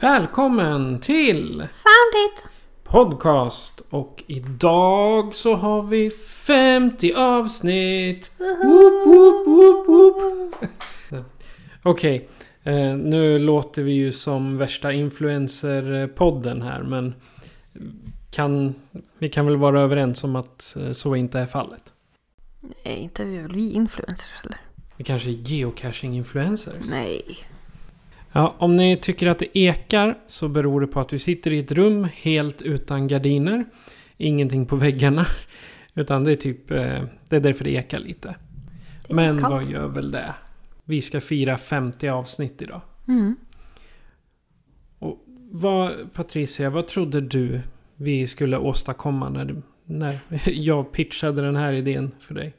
Välkommen till Found it! podcast. Och idag så har vi 50 avsnitt. Okej, eh, nu låter vi ju som värsta influencer-podden här men kan, vi kan väl vara överens om att eh, så inte är fallet. Nej, inte vi väl vi influencers eller? Vi kanske är geocaching-influencers. Nej. Ja, om ni tycker att det ekar så beror det på att vi sitter i ett rum helt utan gardiner. Ingenting på väggarna. Utan det är typ, eh, det är därför det ekar lite. Det Men kallt. vad gör väl det? Vi ska fira 50 avsnitt idag. Mm. Och vad, Patricia, vad trodde du vi skulle åstadkomma när, du- när jag pitchade den här idén för dig?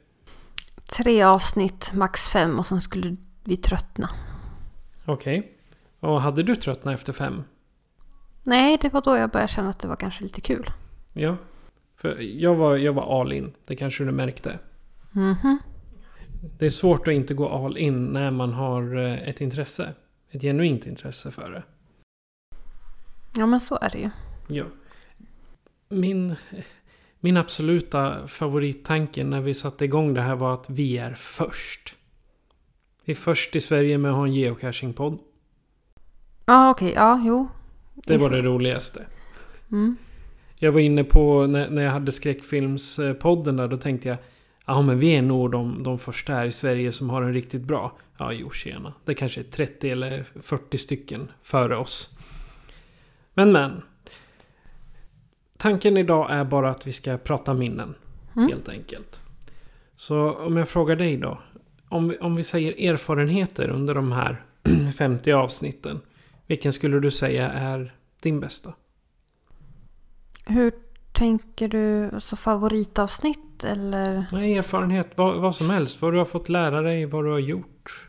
Tre avsnitt, max fem och sen skulle vi tröttna. Okej. Och hade du tröttnat efter fem? Nej, det var då jag började känna att det var kanske lite kul. Ja. För jag var, jag var all in. Det kanske du märkte. Mhm. Det är svårt att inte gå all in när man har eh, ett intresse. Ett genuint intresse för det. Ja, men så är det ju. Ja. Min, min absoluta favorittanke när vi satte igång det här var att vi är först. Vi är först i Sverige med att ha en geocaching-podd. Ja, okej. Ja, jo. Det var det roligaste. Mm. Jag var inne på när, när jag hade skräckfilmspodden där. Då tänkte jag. Ja men vi är nog de, de första här i Sverige som har en riktigt bra. Ja jo tjena. Det kanske är 30 eller 40 stycken före oss. Men men. Tanken idag är bara att vi ska prata minnen. Mm. Helt enkelt. Så om jag frågar dig då. Om vi, om vi säger erfarenheter under de här 50 avsnitten. Vilken skulle du säga är din bästa? Hur tänker du? Alltså favoritavsnitt eller? Nej, erfarenhet. Vad, vad som helst. Vad du har fått lära dig, vad du har gjort.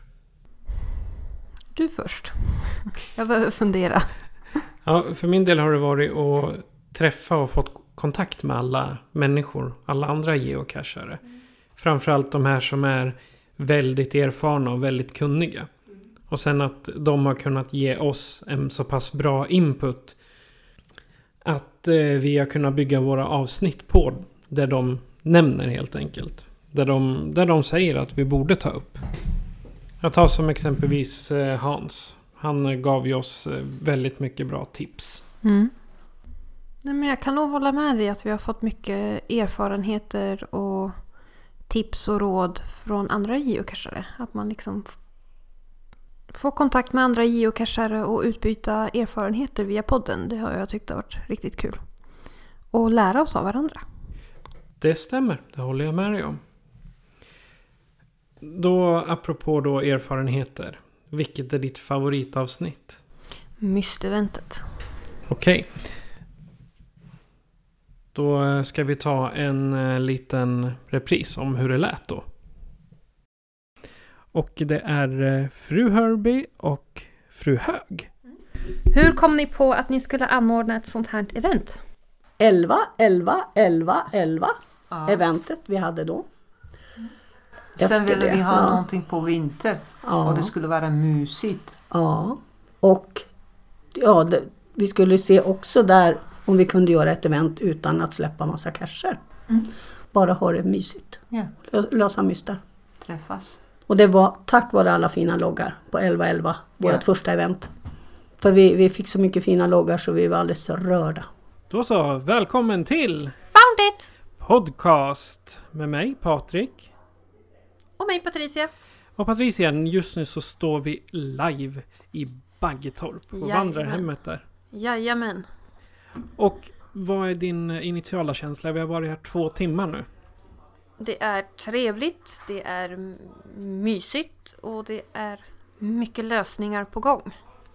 Du först. Jag behöver fundera. Ja, för min del har det varit att träffa och fått kontakt med alla människor. Alla andra geocachare. Framförallt de här som är väldigt erfarna och väldigt kunniga. Och sen att de har kunnat ge oss en så pass bra input. Att eh, vi har kunnat bygga våra avsnitt på. det de nämner helt enkelt. Där de, där de säger att vi borde ta upp. Jag tar som exempelvis eh, Hans. Han eh, gav ju oss väldigt mycket bra tips. Mm. Nej, men jag kan nog hålla med dig att vi har fått mycket erfarenheter och tips och råd från andra geocachare. Att man liksom f- får kontakt med andra geocachare och utbyta erfarenheter via podden. Det har jag tyckt har varit riktigt kul. Och lära oss av varandra. Det stämmer, det håller jag med dig om. Då, apropå då erfarenheter. Vilket är ditt favoritavsnitt? Mysteventet. Okej. Då eh, ska vi ta en eh, liten repris om hur det lät då. Och det är eh, Fru Herbie och Fru Hög. Hur kom ni på att ni skulle anordna ett sånt här event? 11, 11, 11, 11 eventet vi hade då. Sen Efter ville det, vi ha ja. någonting på vinter Ja. och det skulle vara mysigt. Ja, och ja, det, vi skulle se också där om vi kunde göra ett event utan att släppa massa cacher. Bara ha det mysigt. Ja, Lö- Lösa mystar. träffas. Och det var tack vare alla fina loggar på 1111, vårt Ja. första event. För vi, vi fick så mycket fina loggar så vi var alldeles rörda. Då så, välkommen till Found it! podcast med mig Patrik. Och mig Patricia. Och Patricia, just nu så står vi live i Baggetorp och Jajamän. vandrarhemmet där. Jajamän. Och vad är din initiala känsla? Vi har varit här två timmar nu. Det är trevligt, det är mysigt och det är mycket lösningar på gång.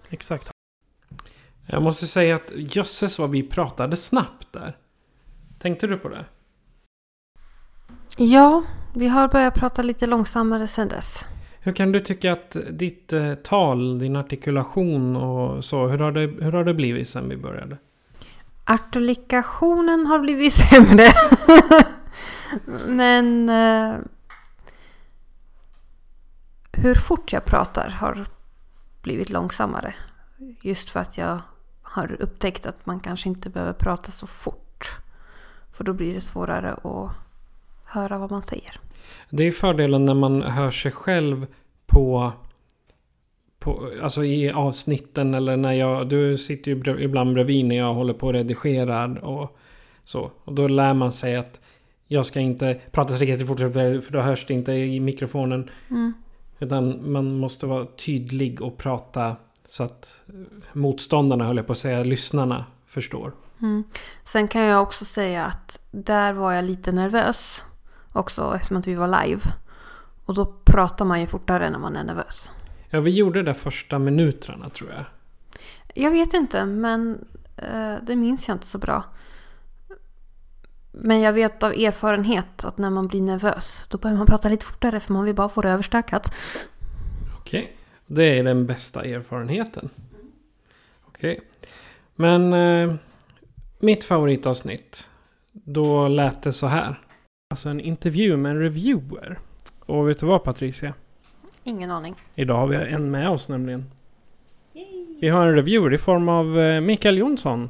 Exakt. Jag måste säga att jösses vad vi pratade snabbt där. Tänkte du på det? Ja, vi har börjat prata lite långsammare sedan dess. Hur kan du tycka att ditt eh, tal, din artikulation och så, hur har det, hur har det blivit sen vi började? Artolikationen har blivit sämre. Men eh, hur fort jag pratar har blivit långsammare. Just för att jag har upptäckt att man kanske inte behöver prata så fort. För då blir det svårare att höra vad man säger. Det är fördelen när man hör sig själv på, på alltså i avsnitten eller när jag, du sitter ju ibland bredvid när jag håller på och redigerar och så. Och då lär man sig att jag ska inte prata så riktigt fort för då hörs det inte i mikrofonen. Mm. Utan man måste vara tydlig och prata så att motståndarna, höll jag på att säga, lyssnarna förstår. Mm. Sen kan jag också säga att där var jag lite nervös också eftersom att vi var live. Och då pratar man ju fortare när man är nervös. Ja, vi gjorde det första minuterna tror jag. Jag vet inte, men eh, det minns jag inte så bra. Men jag vet av erfarenhet att när man blir nervös då börjar man prata lite fortare för man vill bara få det överstökat. Okej. Det är den bästa erfarenheten. Okej. Men eh, mitt favoritavsnitt. Då lät det så här. Alltså en intervju med en reviewer. Och vet du vad Patricia? Ingen aning. Idag har vi en med oss nämligen. Vi har en reviewer i form av eh, Mikael Jonsson.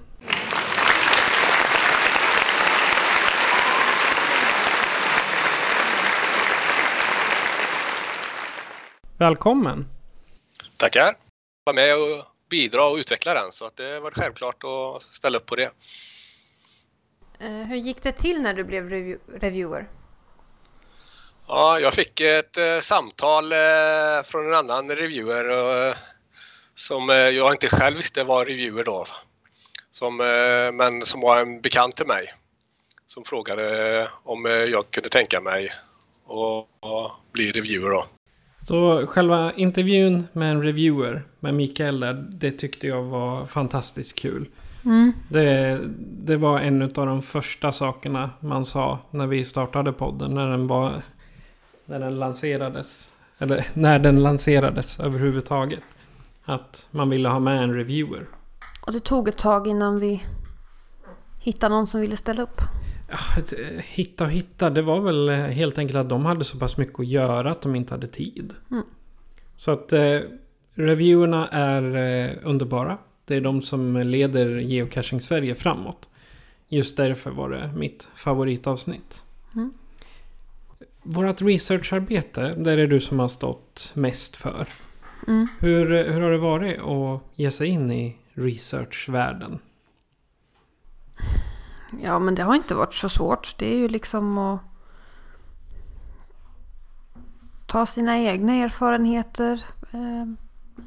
Välkommen! Tackar. Var med och bidra och utveckla den så att det var självklart att ställa upp på det. Eh, hur gick det till när du blev review- reviewer? Ja, jag fick ett eh, samtal eh, från en annan reviewer eh, som jag inte själv visste var reviewer då. Som, men som var en bekant till mig. Som frågade om jag kunde tänka mig att att bli reviewer då. Så själva intervjun med en reviewer med Mikael där, det tyckte jag var fantastiskt kul. Mm. Det, det var en av de första sakerna man sa när vi startade podden. När den, var, när den lanserades. Eller när den lanserades överhuvudtaget. Att man ville ha med en reviewer. Och det tog ett tag innan vi hittade någon som ville ställa upp. Eh, hitta och hitta. Det var väl eh, helt enkelt att de hade så pass mycket att göra att de inte hade tid. Mm. Så att eh, reviewerna är eh, underbara. Det är de som leder Geocaching Sverige framåt. Just därför var det mitt favoritavsnitt. Mm. Vårat researcharbete, där är du som har stått mest för. Mm. Hur, hur har det varit att ge sig in i researchvärlden? Ja, men det har inte varit så svårt. Det är ju liksom att ta sina egna erfarenheter, eh,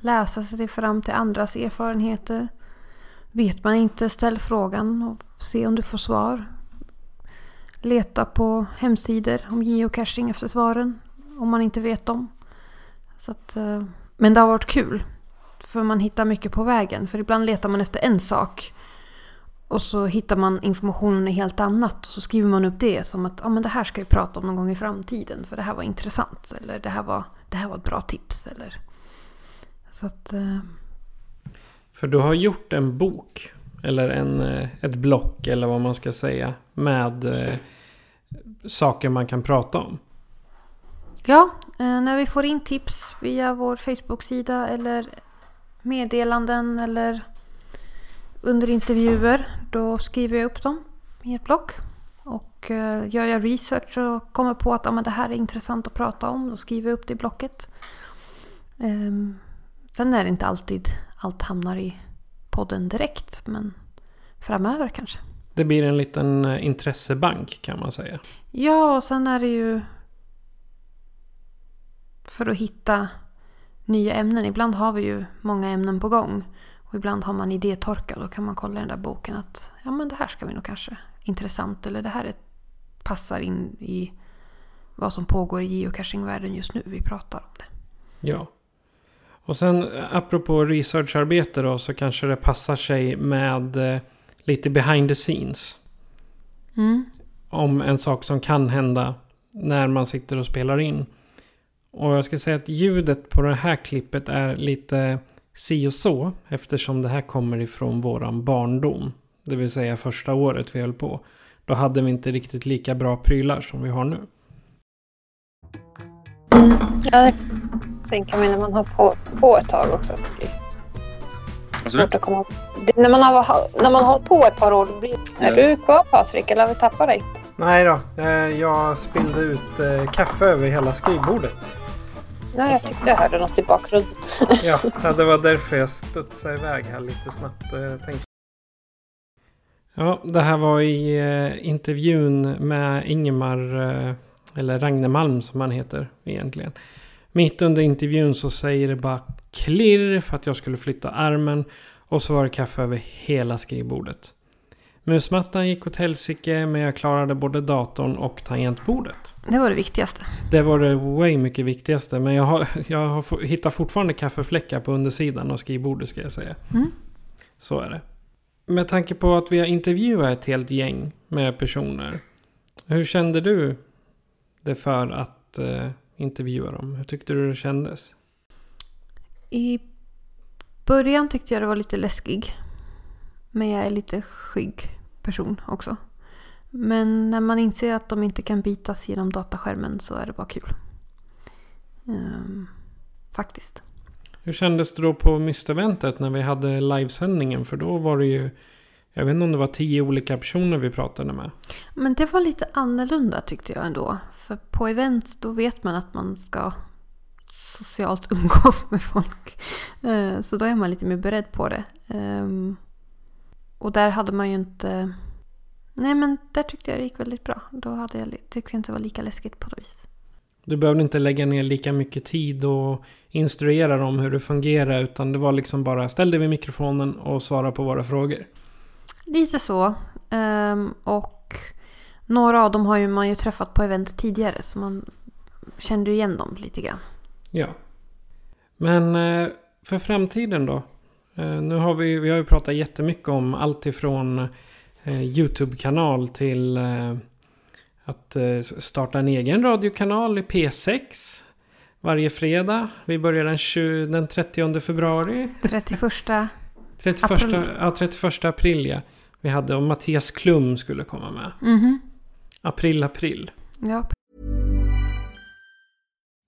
läsa sig fram till andras erfarenheter. Vet man inte, ställ frågan och se om du får svar. Leta på hemsidor om geocaching efter svaren om man inte vet dem. Så att, eh, men det har varit kul. För man hittar mycket på vägen. För ibland letar man efter en sak. Och så hittar man informationen i helt annat. Och så skriver man upp det som att ah, men det här ska vi prata om någon gång i framtiden. För det här var intressant. Eller det här var, det här var ett bra tips. Eller... Så att... Eh, För du har gjort en bok. Eller en, eh, ett block eller vad man ska säga. Med eh, saker man kan prata om. ja, eh, när vi får in tips via vår Facebook-sida eller meddelanden eller under intervjuer. Då skriver jag upp dem i ett block. Och eh, gör jag research och kommer på att ah, men det här är intressant att prata om. Då skriver jag upp det i blocket. Ehm, Sen är det inte alltid allt hamnar i podden direkt. Men framöver kanske. Det blir en liten eh, intressebank kan man säga. Ja, och sen är det ju för att hitta nya ämnen. Ibland har vi ju många ämnen på gång. Och ibland har man idétorka. Då kan man kolla i den där boken att ja, men det här ska vi nog kanske intressant. Eller det här är, passar in i vad som pågår i geocachingvärlden just nu. Vi pratar om det. Ja. Och sen eh, apropå researcharbete då så kanske det passar sig med eh, lite behind the scenes. Mm. Om en sak som kan hända när man sitter och spelar in. Och jag ska säga att ljudet på det här klippet är lite si och så. Eftersom det här kommer ifrån våran barndom. Det vill säga första året vi höll på. Då hade vi inte riktigt lika bra prylar som vi har nu. Ja, det tänker mig när man har på, på ett tag också. Svårt att komma det, när, man har, när man har på ett par år. Blir, är du kvar Patrik eller har vi tappat dig? Nej då, eh, jag spillde ut eh, kaffe över hela skrivbordet. Ja, jag tyckte jag hörde något i bakgrunden. Ja, det var därför jag studsade iväg här lite snabbt. tänkte... Ja, det här var i eh, intervjun med Ingemar, eh, eller Ragne Malm som han heter egentligen. Mitt under intervjun så säger det bara klirr för att jag skulle flytta armen. Och så var det kaffe över hela skrivbordet. Musmattan gick åt helsike men jag klarade både datorn och tangentbordet. Det var det viktigaste. Det var det way mycket viktigaste. Men jag har, jag har hittat fortfarande kaffefläckar på undersidan av skrivbordet ska jag säga. Mm. Så är det. Med tanke på att vi har intervjuat ett helt gäng med personer. Hur kände du det för att eh, intervjua dem? Hur tyckte du det kändes? I början tyckte jag det var lite läskig. Men jag är lite skygg person också. Men när man inser att de inte kan bitas genom dataskärmen så är det bara kul. Ehm, faktiskt. Hur kändes det då på Mysteventet när vi hade livesändningen? För då var det ju... Jag vet inte om det var tio olika personer vi pratade med. Men det var lite annorlunda tyckte jag ändå. För på event då vet man att man ska socialt umgås med folk. Eh, Så då är man lite mer beredd på det. Ehm, Och där hade man ju inte... Nej men där tyckte jag det gick väldigt bra. Då hade jag, tyckte jag inte det var lika läskigt på något vis. Du behövde inte lägga ner lika mycket tid och instruera dem hur det fungerar. Utan det var liksom bara ställ dig vid mikrofonen och svara på våra frågor. Lite så. Ehm, Och några av dem har ju man ju träffat på event tidigare. Så man kände ju igen dem lite grann. Ja. Men eh, för framtiden då? Eh, Nu har vi, vi har ju pratat jättemycket om allt ifrån eh, YouTube-kanal till eh, att starta en egen radiokanal i P6 varje fredag. Vi börjar den, 20, den 30 februari. 31 31, April. ja, 31 april ja. Vi hade och Mattias Klum skulle komma med. Mhm. April, april. Ja,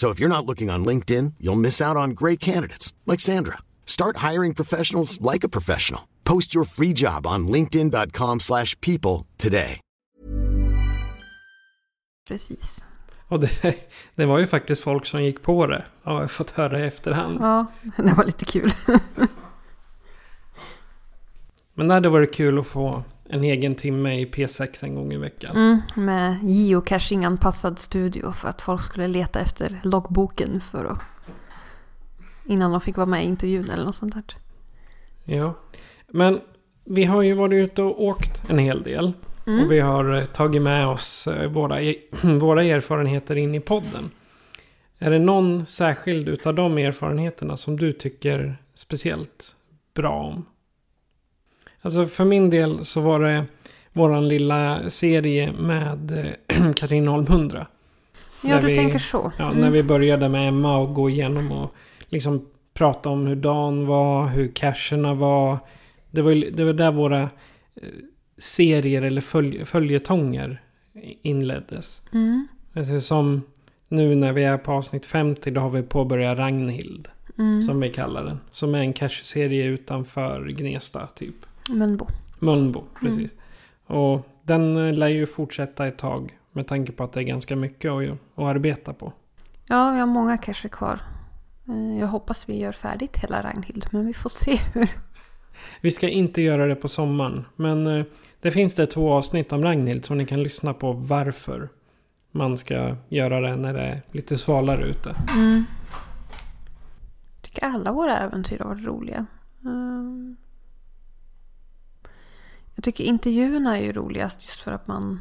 So if you're not looking on LinkedIn, you'll miss out on great candidates like Sandra. Start hiring professionals like a professional. Post your free job on linkedin.com/people slash people today. precis. Och det, det var ju faktiskt folk som gick på det. Har jag fått höra i efterhand. Ja, det var lite kul. Men det hade varit kul att få en egen timme i P6 en gång i veckan. Mm, med geocaching-anpassad studio för att folk skulle leta efter loggboken för att... Innan de fick vara med i intervjun eller något sånt där. Ja. Men vi har ju varit ute och åkt en hel del. Mm. Och vi har eh, tagit med oss eh, våra, e- våra erfarenheter in i podden. Är det någon särskild utav de erfarenheterna som du tycker speciellt bra om? Alltså för min del så var det våran lilla serie med eh, Katrineholm 100. Ja, du vi- tänker så. Ja, Mm. När vi började med Emma och gå igenom och liksom prata om hur dagen var, hur cacherna var. Det var, det var där våra eh, serier eller följ, följetonger inleddes. Mm. Alltså som nu när vi är på avsnitt 50 då har vi påbörjat Ragnhild. Mm. Som vi kallar den. Som är en cache-serie utanför Gnesta typ. Mölnbo. Mölnbo, precis. Och den eh, lär ju fortsätta ett tag. Med tanke på att det är ganska mycket att, att arbeta på. Ja, vi har många cacher kvar. Eh, Jag hoppas vi gör färdigt hela Ragnhild, men vi får se hur. Vi ska inte göra det på sommaren. Men eh, det finns det två avsnitt om Ragnhild som ni kan lyssna på varför man ska göra det när det är lite svalare ute. Mm. Jag tycker alla våra äventyr har varit roliga. Jag tycker intervjuerna är ju roligast just för att man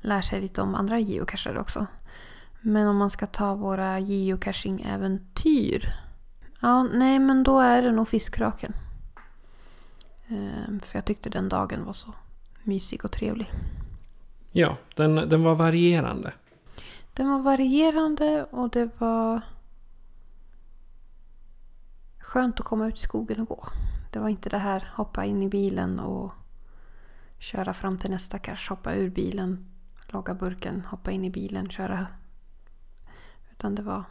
lär sig lite om andra geocachare också. Men om man ska ta våra geocaching-äventyr. Ja, nej men då är det nog Fiskkraken. Ehm, För jag tyckte den dagen var så mysig och trevlig. Ja, den, den var varierande. Den var varierande och det var skönt att komma ut i skogen och gå. Det var inte det här hoppa in i bilen och köra fram till nästa cache, hoppa ur bilen, logga burken, hoppa in i bilen, köra. Utan det var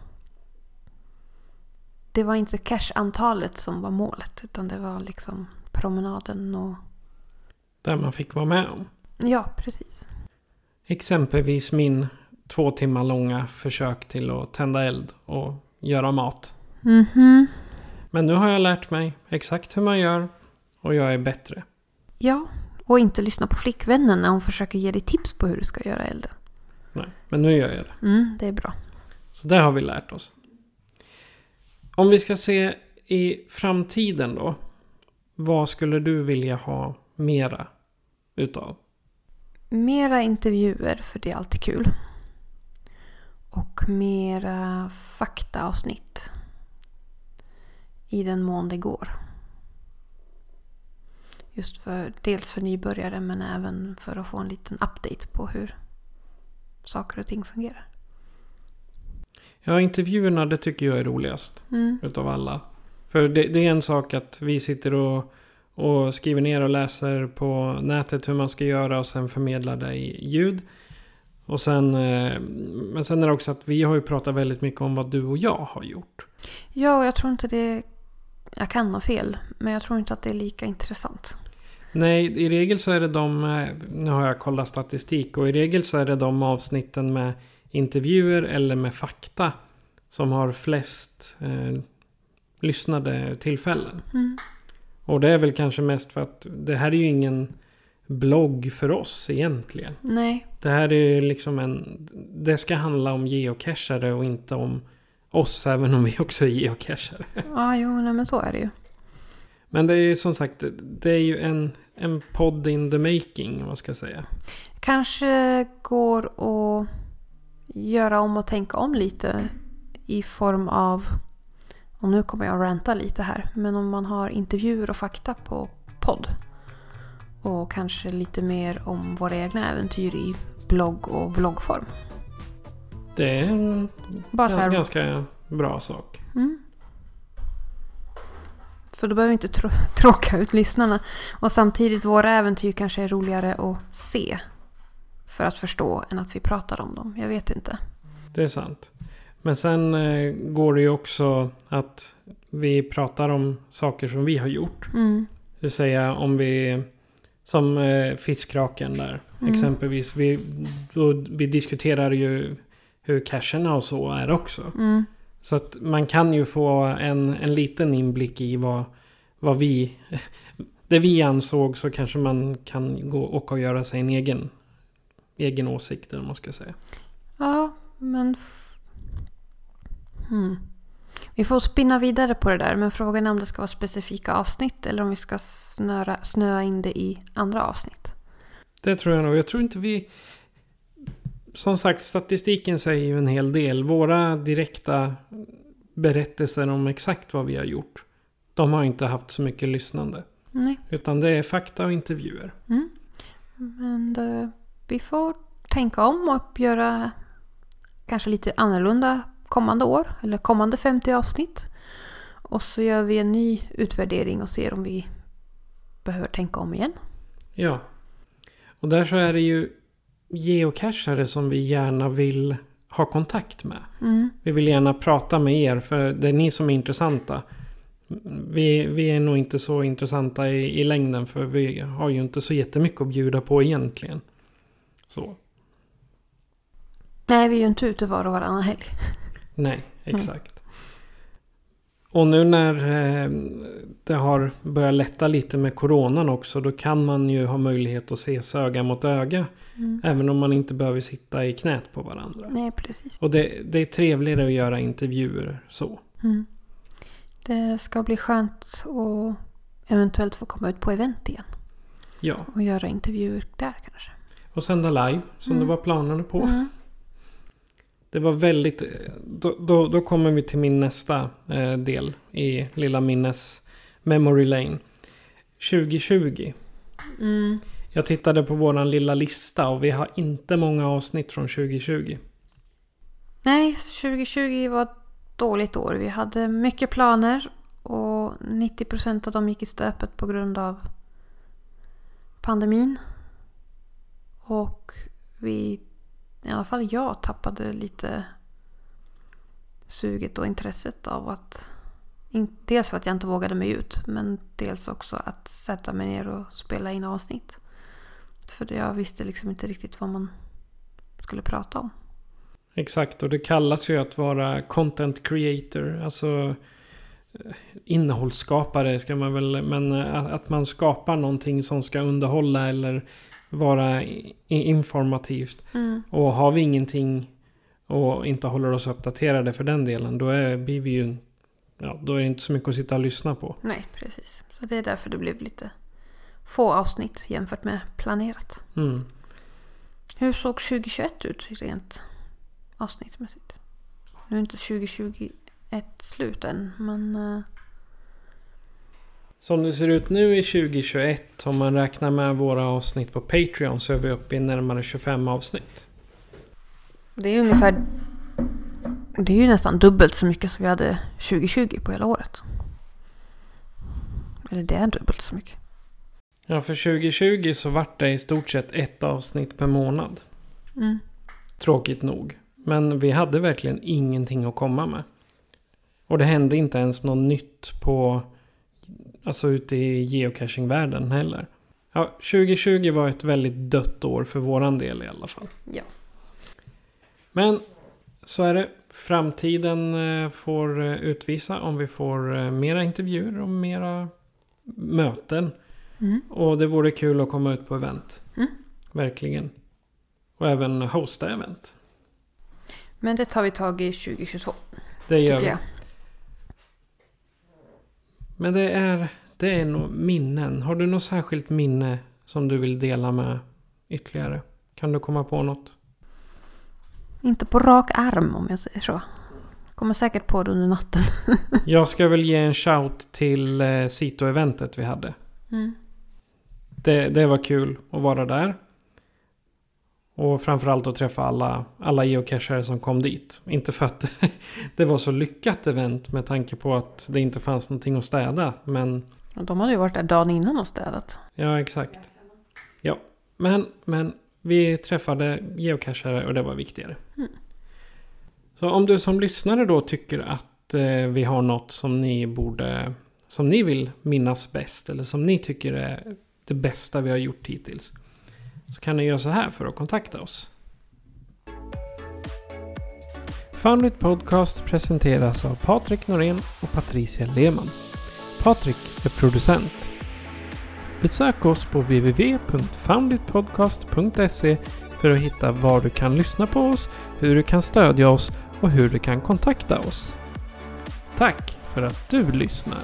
det var inte cache-antalet som var målet utan det var liksom promenaden och Där man fick vara med om. ja, precis. Exempelvis min två timmar långa försök till att tända eld och göra mat. Mhm. Men nu har jag lärt mig exakt hur man gör och jag är bättre. Ja, och inte lyssna på flickvännen när hon försöker ge dig tips på hur du ska göra elden. Nej, men nu gör jag det. Mm, det är bra. Så det har vi lärt oss. Om vi ska se i framtiden då. Vad skulle du vilja ha mera utav? Mera intervjuer, för det är alltid kul. Och mera faktaavsnitt. I den mån det går. Just för, dels för nybörjare men även för att få en liten update på hur saker och ting fungerar. Ja, intervjuerna det tycker jag är roligast. Mm. Utav alla. För det, det är en sak att vi sitter och, och skriver ner och läser på nätet hur man ska göra och sen förmedlar det i ljud. Och sen, eh, men sen är det också att vi har ju pratat väldigt mycket om vad du och jag har gjort. Ja, och jag tror inte det... Jag kan ha fel, men jag tror inte att det är lika intressant. Nej, i regel så är det de, eh, nu har jag kollat statistik och i regel så är det de avsnitten med intervjuer eller med fakta som har flest eh, lyssnade tillfällen. Mm. Och det är väl kanske mest för att det här är ju ingen blogg för oss egentligen. Nej, Det här är ju liksom en... Det ska handla om geocachare och inte om oss även om vi också är geocachare. ja, jo, nej, men så är det ju. Men det är ju som sagt, det är ju en, en podd in the making, vad ska jag säga. Kanske går att göra om och tänka om lite i form av, och nu kommer jag att ranta lite här, men om man har intervjuer och fakta på podd. Och kanske lite mer om våra egna äventyr i blogg och vloggform. Det är en här, ganska bra sak. Mm. För då behöver vi inte trå- tråka ut lyssnarna. Och samtidigt, våra äventyr kanske är roligare att se. För att förstå än att vi pratar om dem. Jag vet inte. Det är sant. Men sen eh, går det ju också att vi pratar om saker som vi har gjort. Mm. Det vill säga om vi... Som eh, fiskraken där. Mm. Exempelvis. Vi, då, vi diskuterar ju hur cacherna och så är också. Mm. Så att man kan ju få en, en liten inblick i vad, vad vi... Det vi ansåg så kanske man kan gå och och göra sig en egen, egen åsikt eller man ska säga. Ja, men... Hmm. Vi får spinna vidare på det där. Men frågan är om det ska vara specifika avsnitt. Eller om vi ska snöra, snöa in det i andra avsnitt. Det tror jag nog. Jag tror inte vi... Som sagt, statistiken säger ju en hel del. Våra direkta berättelser om exakt vad vi har gjort. De har inte haft så mycket lyssnande. Nej. Utan det är fakta och intervjuer. Men eh, vi får tänka om och göra kanske lite annorlunda kommande år. Eller kommande 50 avsnitt. Och så gör vi en ny utvärdering och ser om vi behöver tänka om igen. Ja. Och där så är det ju geocachare som vi gärna vill ha kontakt med. Mm. Vi vill gärna prata med er för det är ni som är intressanta. Vi, vi är nog inte så intressanta i, i längden för vi har ju inte så jättemycket att bjuda på egentligen. Så, Nej, vi är ju inte ute var och varannan helg. nej, exakt. Och nu när eh, det har börjat lätta lite med coronan också då kan man ju ha möjlighet att ses öga mot öga. Även om man inte behöver sitta i knät på varandra. Nej, precis. Och det, det är trevligare att göra intervjuer så. Mm. Det ska bli skönt att eventuellt få komma ut på event igen. Ja, Och göra intervjuer där kanske. och sända live som det var planerna på. Mm. Det var väldigt... Då, då, då kommer vi till min nästa eh, del i lilla minnes Memory Lane. 2020. Mm. Jag tittade på våran lilla lista och vi har inte många avsnitt från 2020. Nej, 2020 var ett dåligt år. Vi hade mycket planer och 90% av dem gick i stöpet på grund av pandemin. Och vi, i alla fall jag, tappade lite suget och intresset av att Dels för att jag inte vågade mig ut men dels också att sätta mig ner och spela in avsnitt. För jag visste liksom inte riktigt vad man skulle prata om. Exakt, och det kallas ju att vara content creator. Alltså eh, innehållsskapare ska man väl... Men att- att man skapar någonting som ska underhålla eller vara informativt. Och har vi ingenting och inte håller oss uppdaterade för den delen, då är, blir vi ju... Ja, då är det inte så mycket att sitta och lyssna på. Nej, precis. Så det är därför det blev lite få avsnitt jämfört med planerat. Mm. Hur såg 2021 ut rent avsnittsmässigt? Nu är inte 2021 slut än, men... Som det ser ut nu i 2021, om man räknar med våra avsnitt på Patreon, så är vi uppe i närmare 25 avsnitt. Det är ungefär... Det är ju nästan dubbelt så mycket som vi hade 2020 på hela året. Eller det är dubbelt så mycket. Ja, för 2020 så vart det i stort sett ett avsnitt per månad. Mm. Tråkigt nog. Men vi hade verkligen ingenting att komma med. Och det hände inte ens något nytt på... Alltså ute i geocaching-världen heller. Ja, 2020 var ett väldigt dött år för våran del i alla fall. Ja. Men så är det. Framtiden eh, får eh, utvisa om vi får eh, mera intervjuer och mera möten. Mm. Och det vore kul att komma ut på event. Mm. Verkligen. Och även hosta event. Men det tar vi tag i 2022, Det gör vi. jag. Men det är, det är nog minnen. Har du något särskilt minne som du vill dela med ytterligare? Kan du komma på något? Inte på rak arm om jag säger så. Kommer säkert på det under natten. Jag ska väl ge en shout till eh, Sito-eventet vi hade. Mm. Det, det var kul att vara där. Och framförallt att träffa alla, alla geocachare som kom dit. Inte för att det var så lyckat event med tanke på att det inte fanns någonting att städa. Men de hade ju varit där dagen innan och städat. ja, exakt. Ja, men, men vi träffade geocachare och det var viktigare. Så om du som lyssnare då tycker att eh, vi har något som ni borde... Som ni vill minnas bäst eller som ni tycker är det bästa vi har gjort hittills. Så kan ni göra så här för att kontakta oss. Foundit Podcast presenteras av Patrik Norén och Patricia Lehmann. Patrik är producent. Besök oss på www.founditpodcast.se för att hitta var du kan lyssna på oss, hur du kan stödja oss och hur du kan kontakta oss. Tack för att du lyssnar.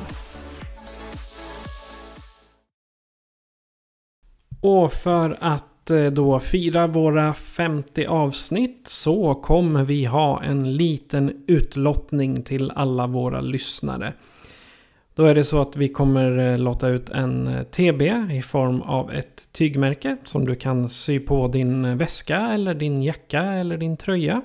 Och för att Eh, då fira våra 50 avsnitt så kommer vi ha en liten utlottning till alla våra lyssnare. Då är det så att vi kommer eh, låta ut en eh, TB i form av ett tygmärke som du kan sy på din väska eller din jacka eller din tröja.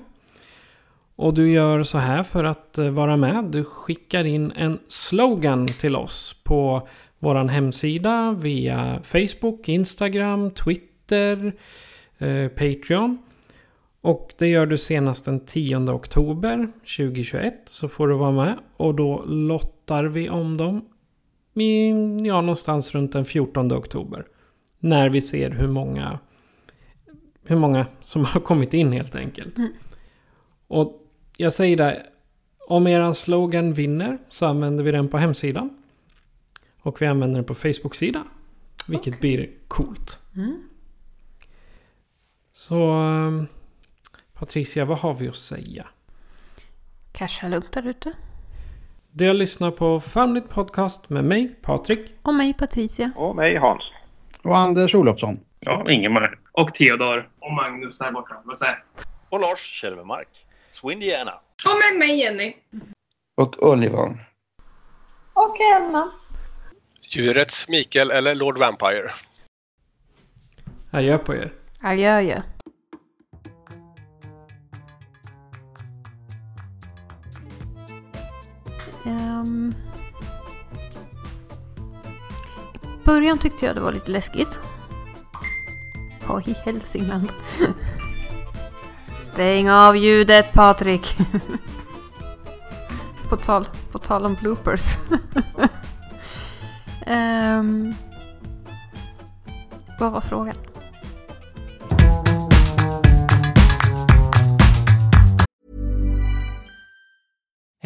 Och du gör så här för att vara med. Du skickar in en slogan till oss på vår hemsida via Facebook, Instagram, Twitter, eh, Patreon. Och det gör du senast den 10 oktober 2021 så får du vara med. Och då lottar vi om dem i, ja, någonstans runt den 14 oktober. När vi ser hur många, hur många som har kommit in helt enkelt. Mm. Och jag säger det, om eran slogan vinner så använder vi den på hemsidan. Och vi använder den på Facebook-sida. Vilket okay. blir coolt. Mm. Så ehm, Patricia, vad har vi att säga? Casha lugnt där ute. Du har lyssnat på Famligt Podcast med mig, Patrik. Och mig, Patricia. Och mig, Hans. Och Anders Olofsson. Ja, Ingemar. Och Theodor. Och Magnus där borta. Vad säger Och Lars Kjellbermark. Swindiana. Och med mig, Jenny. Och Oliver. Och Emma. Djurets Mikael eller Lord Vampire. Adjö på er. Adjö, adjö. Um, I början tyckte jag det var lite läskigt. Vad i Hälsingland? Stäng av ljudet Patrik! på, tal, på tal om bloopers. Um, vad var frågan?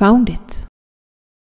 found it.